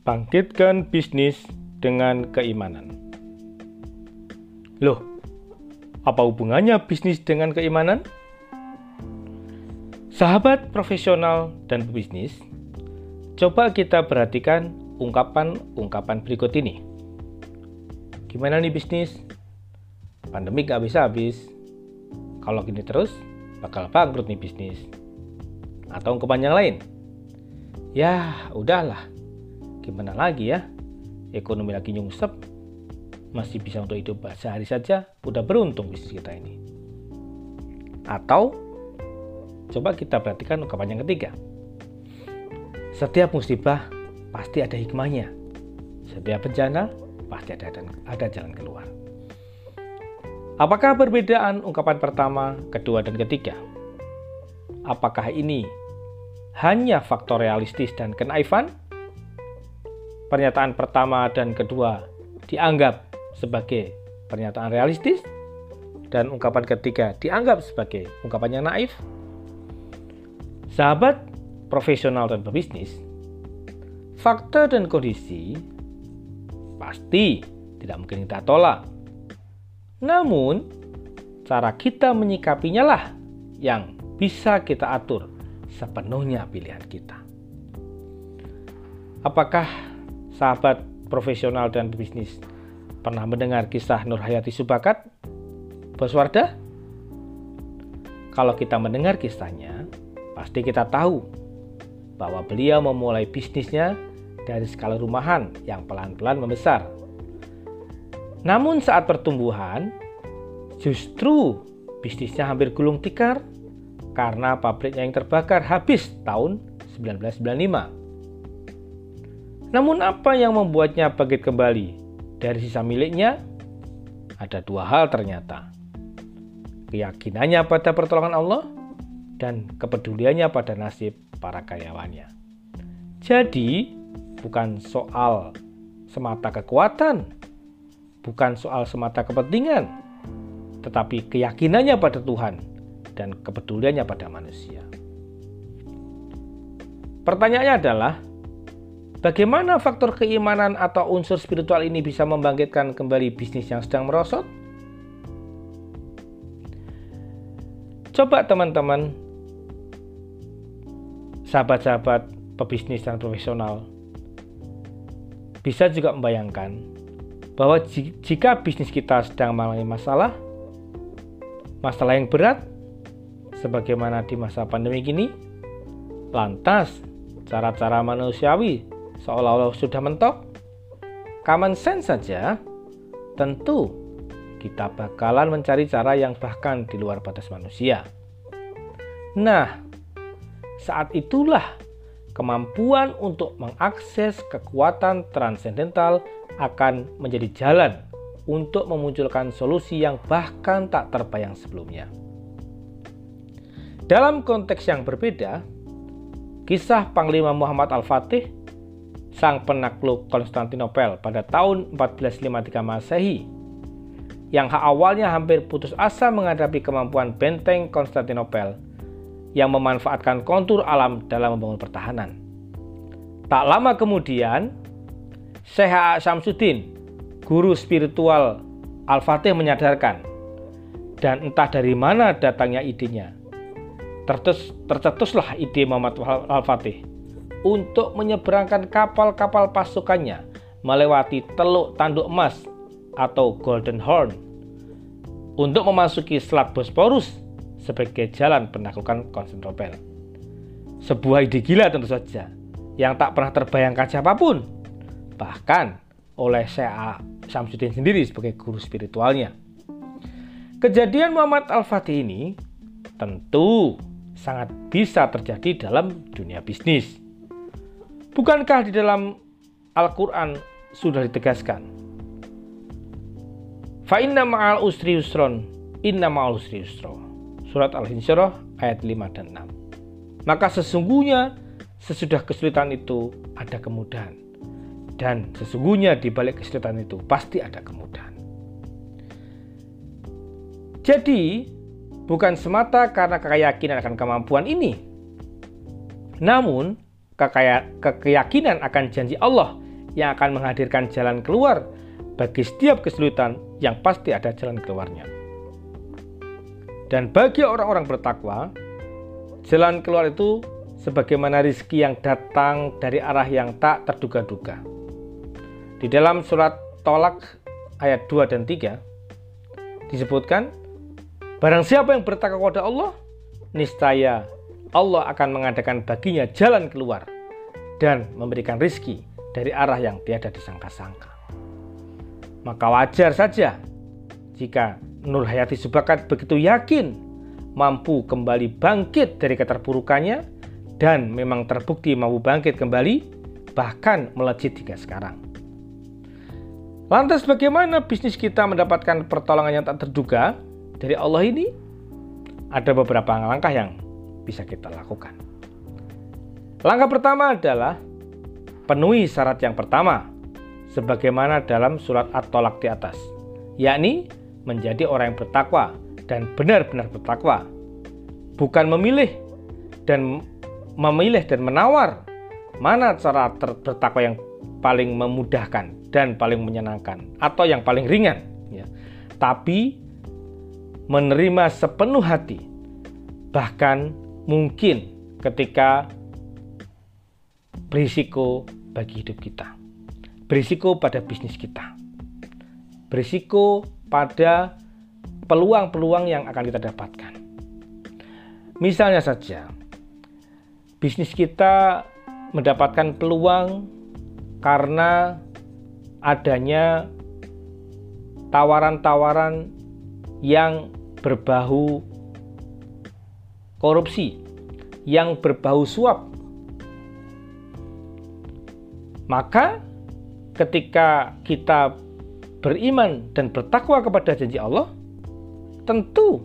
Bangkitkan bisnis dengan keimanan. Loh, apa hubungannya bisnis dengan keimanan? Sahabat profesional dan bisnis, coba kita perhatikan ungkapan-ungkapan berikut ini. Gimana nih bisnis? Pandemi gak bisa habis. Kalau gini terus, bakal bangkrut nih bisnis. Atau ungkapan yang lain. Ya, udahlah. Gimana lagi ya? Ekonomi lagi nyungsep. Masih bisa untuk hidup sehari saja. Udah beruntung bisnis kita ini. Atau coba kita perhatikan ungkapan yang ketiga. Setiap musibah pasti ada hikmahnya. Setiap bencana pasti ada ada jalan keluar. Apakah perbedaan ungkapan pertama, kedua, dan ketiga? Apakah ini hanya faktor realistis dan kenaifan? Pernyataan pertama dan kedua dianggap sebagai pernyataan realistis, dan ungkapan ketiga dianggap sebagai ungkapan yang naif. Sahabat profesional dan pebisnis, fakta dan kondisi pasti tidak mungkin kita tolak namun, cara kita menyikapinya lah yang bisa kita atur sepenuhnya pilihan kita. Apakah sahabat profesional dan bisnis pernah mendengar kisah Nur Hayati Subakat? Bos Wardah? Kalau kita mendengar kisahnya, pasti kita tahu bahwa beliau memulai bisnisnya dari skala rumahan yang pelan-pelan membesar namun saat pertumbuhan, justru bisnisnya hampir gulung tikar karena pabriknya yang terbakar habis tahun 1995. Namun apa yang membuatnya bangkit kembali dari sisa miliknya? Ada dua hal ternyata. Keyakinannya pada pertolongan Allah dan kepeduliannya pada nasib para karyawannya. Jadi, bukan soal semata kekuatan bukan soal semata kepentingan, tetapi keyakinannya pada Tuhan dan kepeduliannya pada manusia. Pertanyaannya adalah, bagaimana faktor keimanan atau unsur spiritual ini bisa membangkitkan kembali bisnis yang sedang merosot? Coba teman-teman, sahabat-sahabat pebisnis dan profesional, bisa juga membayangkan bahwa jika bisnis kita sedang mengalami masalah, masalah yang berat, sebagaimana di masa pandemi ini, lantas cara-cara manusiawi seolah-olah sudah mentok, common sense saja, tentu kita bakalan mencari cara yang bahkan di luar batas manusia. Nah, saat itulah kemampuan untuk mengakses kekuatan transendental akan menjadi jalan untuk memunculkan solusi yang bahkan tak terbayang sebelumnya. Dalam konteks yang berbeda, kisah Panglima Muhammad Al-Fatih, sang penakluk Konstantinopel pada tahun 1453 Masehi, yang awalnya hampir putus asa menghadapi kemampuan benteng Konstantinopel yang memanfaatkan kontur alam dalam membangun pertahanan. Tak lama kemudian, Syekh Samsudin, guru spiritual Al-Fatih menyadarkan, dan entah dari mana datangnya idenya. Tercetus, tercetuslah ide Muhammad Al-Fatih untuk menyeberangkan kapal-kapal pasukannya melewati Teluk Tanduk Emas atau Golden Horn untuk memasuki Selat Bosporus sebagai jalan penaklukan Konstantinopel. Sebuah ide gila tentu saja, yang tak pernah terbayangkan siapa pun bahkan oleh Syekh Samsudin sendiri sebagai guru spiritualnya. Kejadian Muhammad Al-Fatih ini tentu sangat bisa terjadi dalam dunia bisnis. Bukankah di dalam Al-Quran sudah ditegaskan? Fa inna ma'al usri yusron, inna ma'al usri yusro. Surat Al-Insyirah ayat 5 dan 6. Maka sesungguhnya sesudah kesulitan itu ada kemudahan. Dan sesungguhnya di balik kesulitan itu pasti ada kemudahan. Jadi, bukan semata karena keyakinan akan kemampuan ini. Namun, keyakinan akan janji Allah yang akan menghadirkan jalan keluar bagi setiap kesulitan yang pasti ada jalan keluarnya. Dan bagi orang-orang bertakwa, jalan keluar itu sebagaimana rizki yang datang dari arah yang tak terduga-duga. Di dalam surat Tolak ayat 2 dan 3 disebutkan, Barang siapa yang bertakwa kepada Allah, niscaya Allah akan mengadakan baginya jalan keluar dan memberikan rizki dari arah yang tiada disangka-sangka. Maka wajar saja jika Nur Hayati Subakat begitu yakin mampu kembali bangkit dari keterpurukannya dan memang terbukti mampu bangkit kembali, bahkan melejit hingga sekarang. Lantas bagaimana bisnis kita mendapatkan pertolongan yang tak terduga dari Allah ini? Ada beberapa langkah yang bisa kita lakukan. Langkah pertama adalah penuhi syarat yang pertama, sebagaimana dalam surat At-Tolak di atas, yakni menjadi orang yang bertakwa dan benar-benar bertakwa, bukan memilih dan memilih dan menawar mana cara bertakwa yang paling memudahkan dan paling menyenangkan atau yang paling ringan ya. Tapi menerima sepenuh hati bahkan mungkin ketika berisiko bagi hidup kita. Berisiko pada bisnis kita. Berisiko pada peluang-peluang yang akan kita dapatkan. Misalnya saja, bisnis kita mendapatkan peluang karena adanya tawaran-tawaran yang berbau korupsi, yang berbau suap. Maka ketika kita beriman dan bertakwa kepada janji Allah, tentu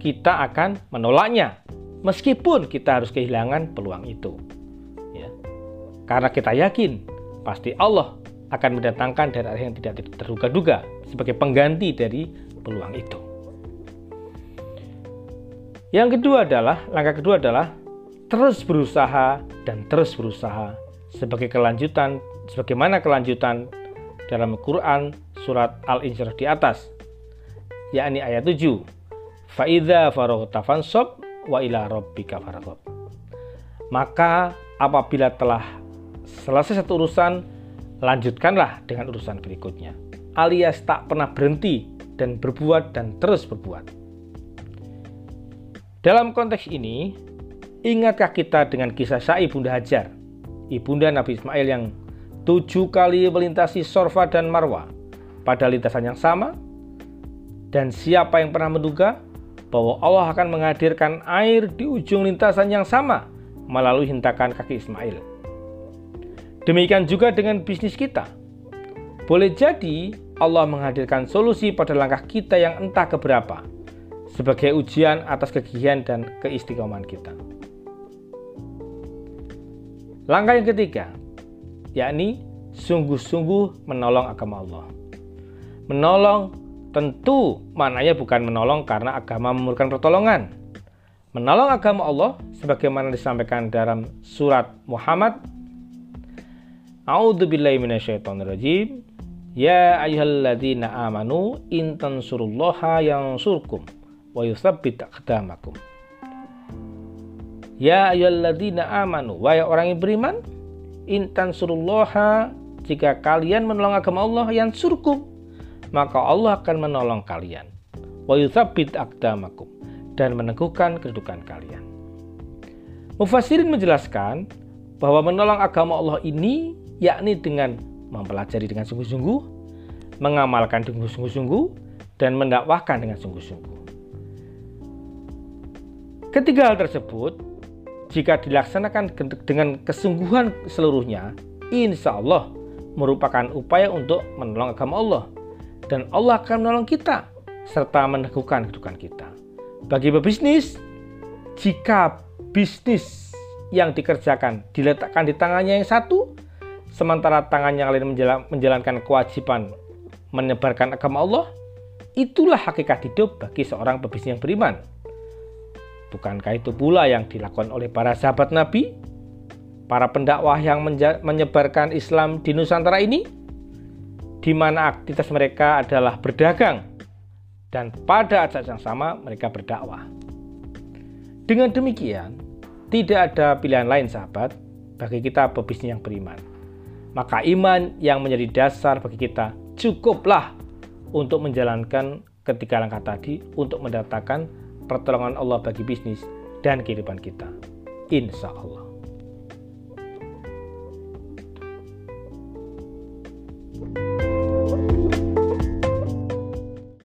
kita akan menolaknya meskipun kita harus kehilangan peluang itu. Ya. Karena kita yakin pasti Allah akan mendatangkan dari yang tidak terduga-duga sebagai pengganti dari peluang itu. Yang kedua adalah, langkah kedua adalah terus berusaha dan terus berusaha sebagai kelanjutan, sebagaimana kelanjutan dalam Quran surat Al-Insyirah di atas, yakni ayat 7. Fa'idha faroghta fansob wa ila rabbika farghab. Maka apabila telah selesai satu urusan, lanjutkanlah dengan urusan berikutnya. Alias tak pernah berhenti dan berbuat dan terus berbuat. Dalam konteks ini, ingatkah kita dengan kisah Sa'i Bunda Hajar, ibunda Nabi Ismail yang tujuh kali melintasi Sorfa dan Marwa pada lintasan yang sama? Dan siapa yang pernah menduga bahwa Allah akan menghadirkan air di ujung lintasan yang sama melalui hentakan kaki Ismail. Demikian juga dengan bisnis kita. Boleh jadi Allah menghadirkan solusi pada langkah kita yang entah keberapa sebagai ujian atas kegigihan dan keistiqomahan kita. Langkah yang ketiga, yakni sungguh-sungguh menolong agama Allah. Menolong Tentu maknanya bukan menolong karena agama memerlukan pertolongan. Menolong agama Allah sebagaimana disampaikan dalam surat Muhammad A'udzu billahi minasyaitonirrajim. Ya ayyuhalladzina amanu in tansurullaha yansurkum wa yutsabbit aqdamakum. Ya ayyuhalladzina amanu, wahai orang yang beriman, in tansurullaha jika kalian menolong agama Allah yang surkum maka Allah akan menolong kalian. Wa yuthabbit aqdamakum dan meneguhkan kedudukan kalian. Mufassirin menjelaskan bahwa menolong agama Allah ini yakni dengan mempelajari dengan sungguh-sungguh, mengamalkan dengan sungguh-sungguh, dan mendakwahkan dengan sungguh-sungguh. Ketiga hal tersebut, jika dilaksanakan dengan kesungguhan seluruhnya, insya Allah merupakan upaya untuk menolong agama Allah dan Allah akan menolong kita serta meneguhkan kedudukan kita. Bagi pebisnis, jika bisnis yang dikerjakan diletakkan di tangannya yang satu, sementara tangan yang lain menjalankan kewajiban menyebarkan agama Allah, itulah hakikat hidup bagi seorang pebisnis yang beriman. Bukankah itu pula yang dilakukan oleh para sahabat Nabi? para pendakwah yang menyebarkan Islam di Nusantara ini, di mana aktivitas mereka adalah berdagang, dan pada saat yang sama mereka berdakwah. Dengan demikian, tidak ada pilihan lain sahabat bagi kita pebisnis yang beriman. Maka iman yang menjadi dasar bagi kita cukuplah untuk menjalankan ketiga langkah tadi untuk mendatangkan pertolongan Allah bagi bisnis dan kehidupan kita. Insya Allah.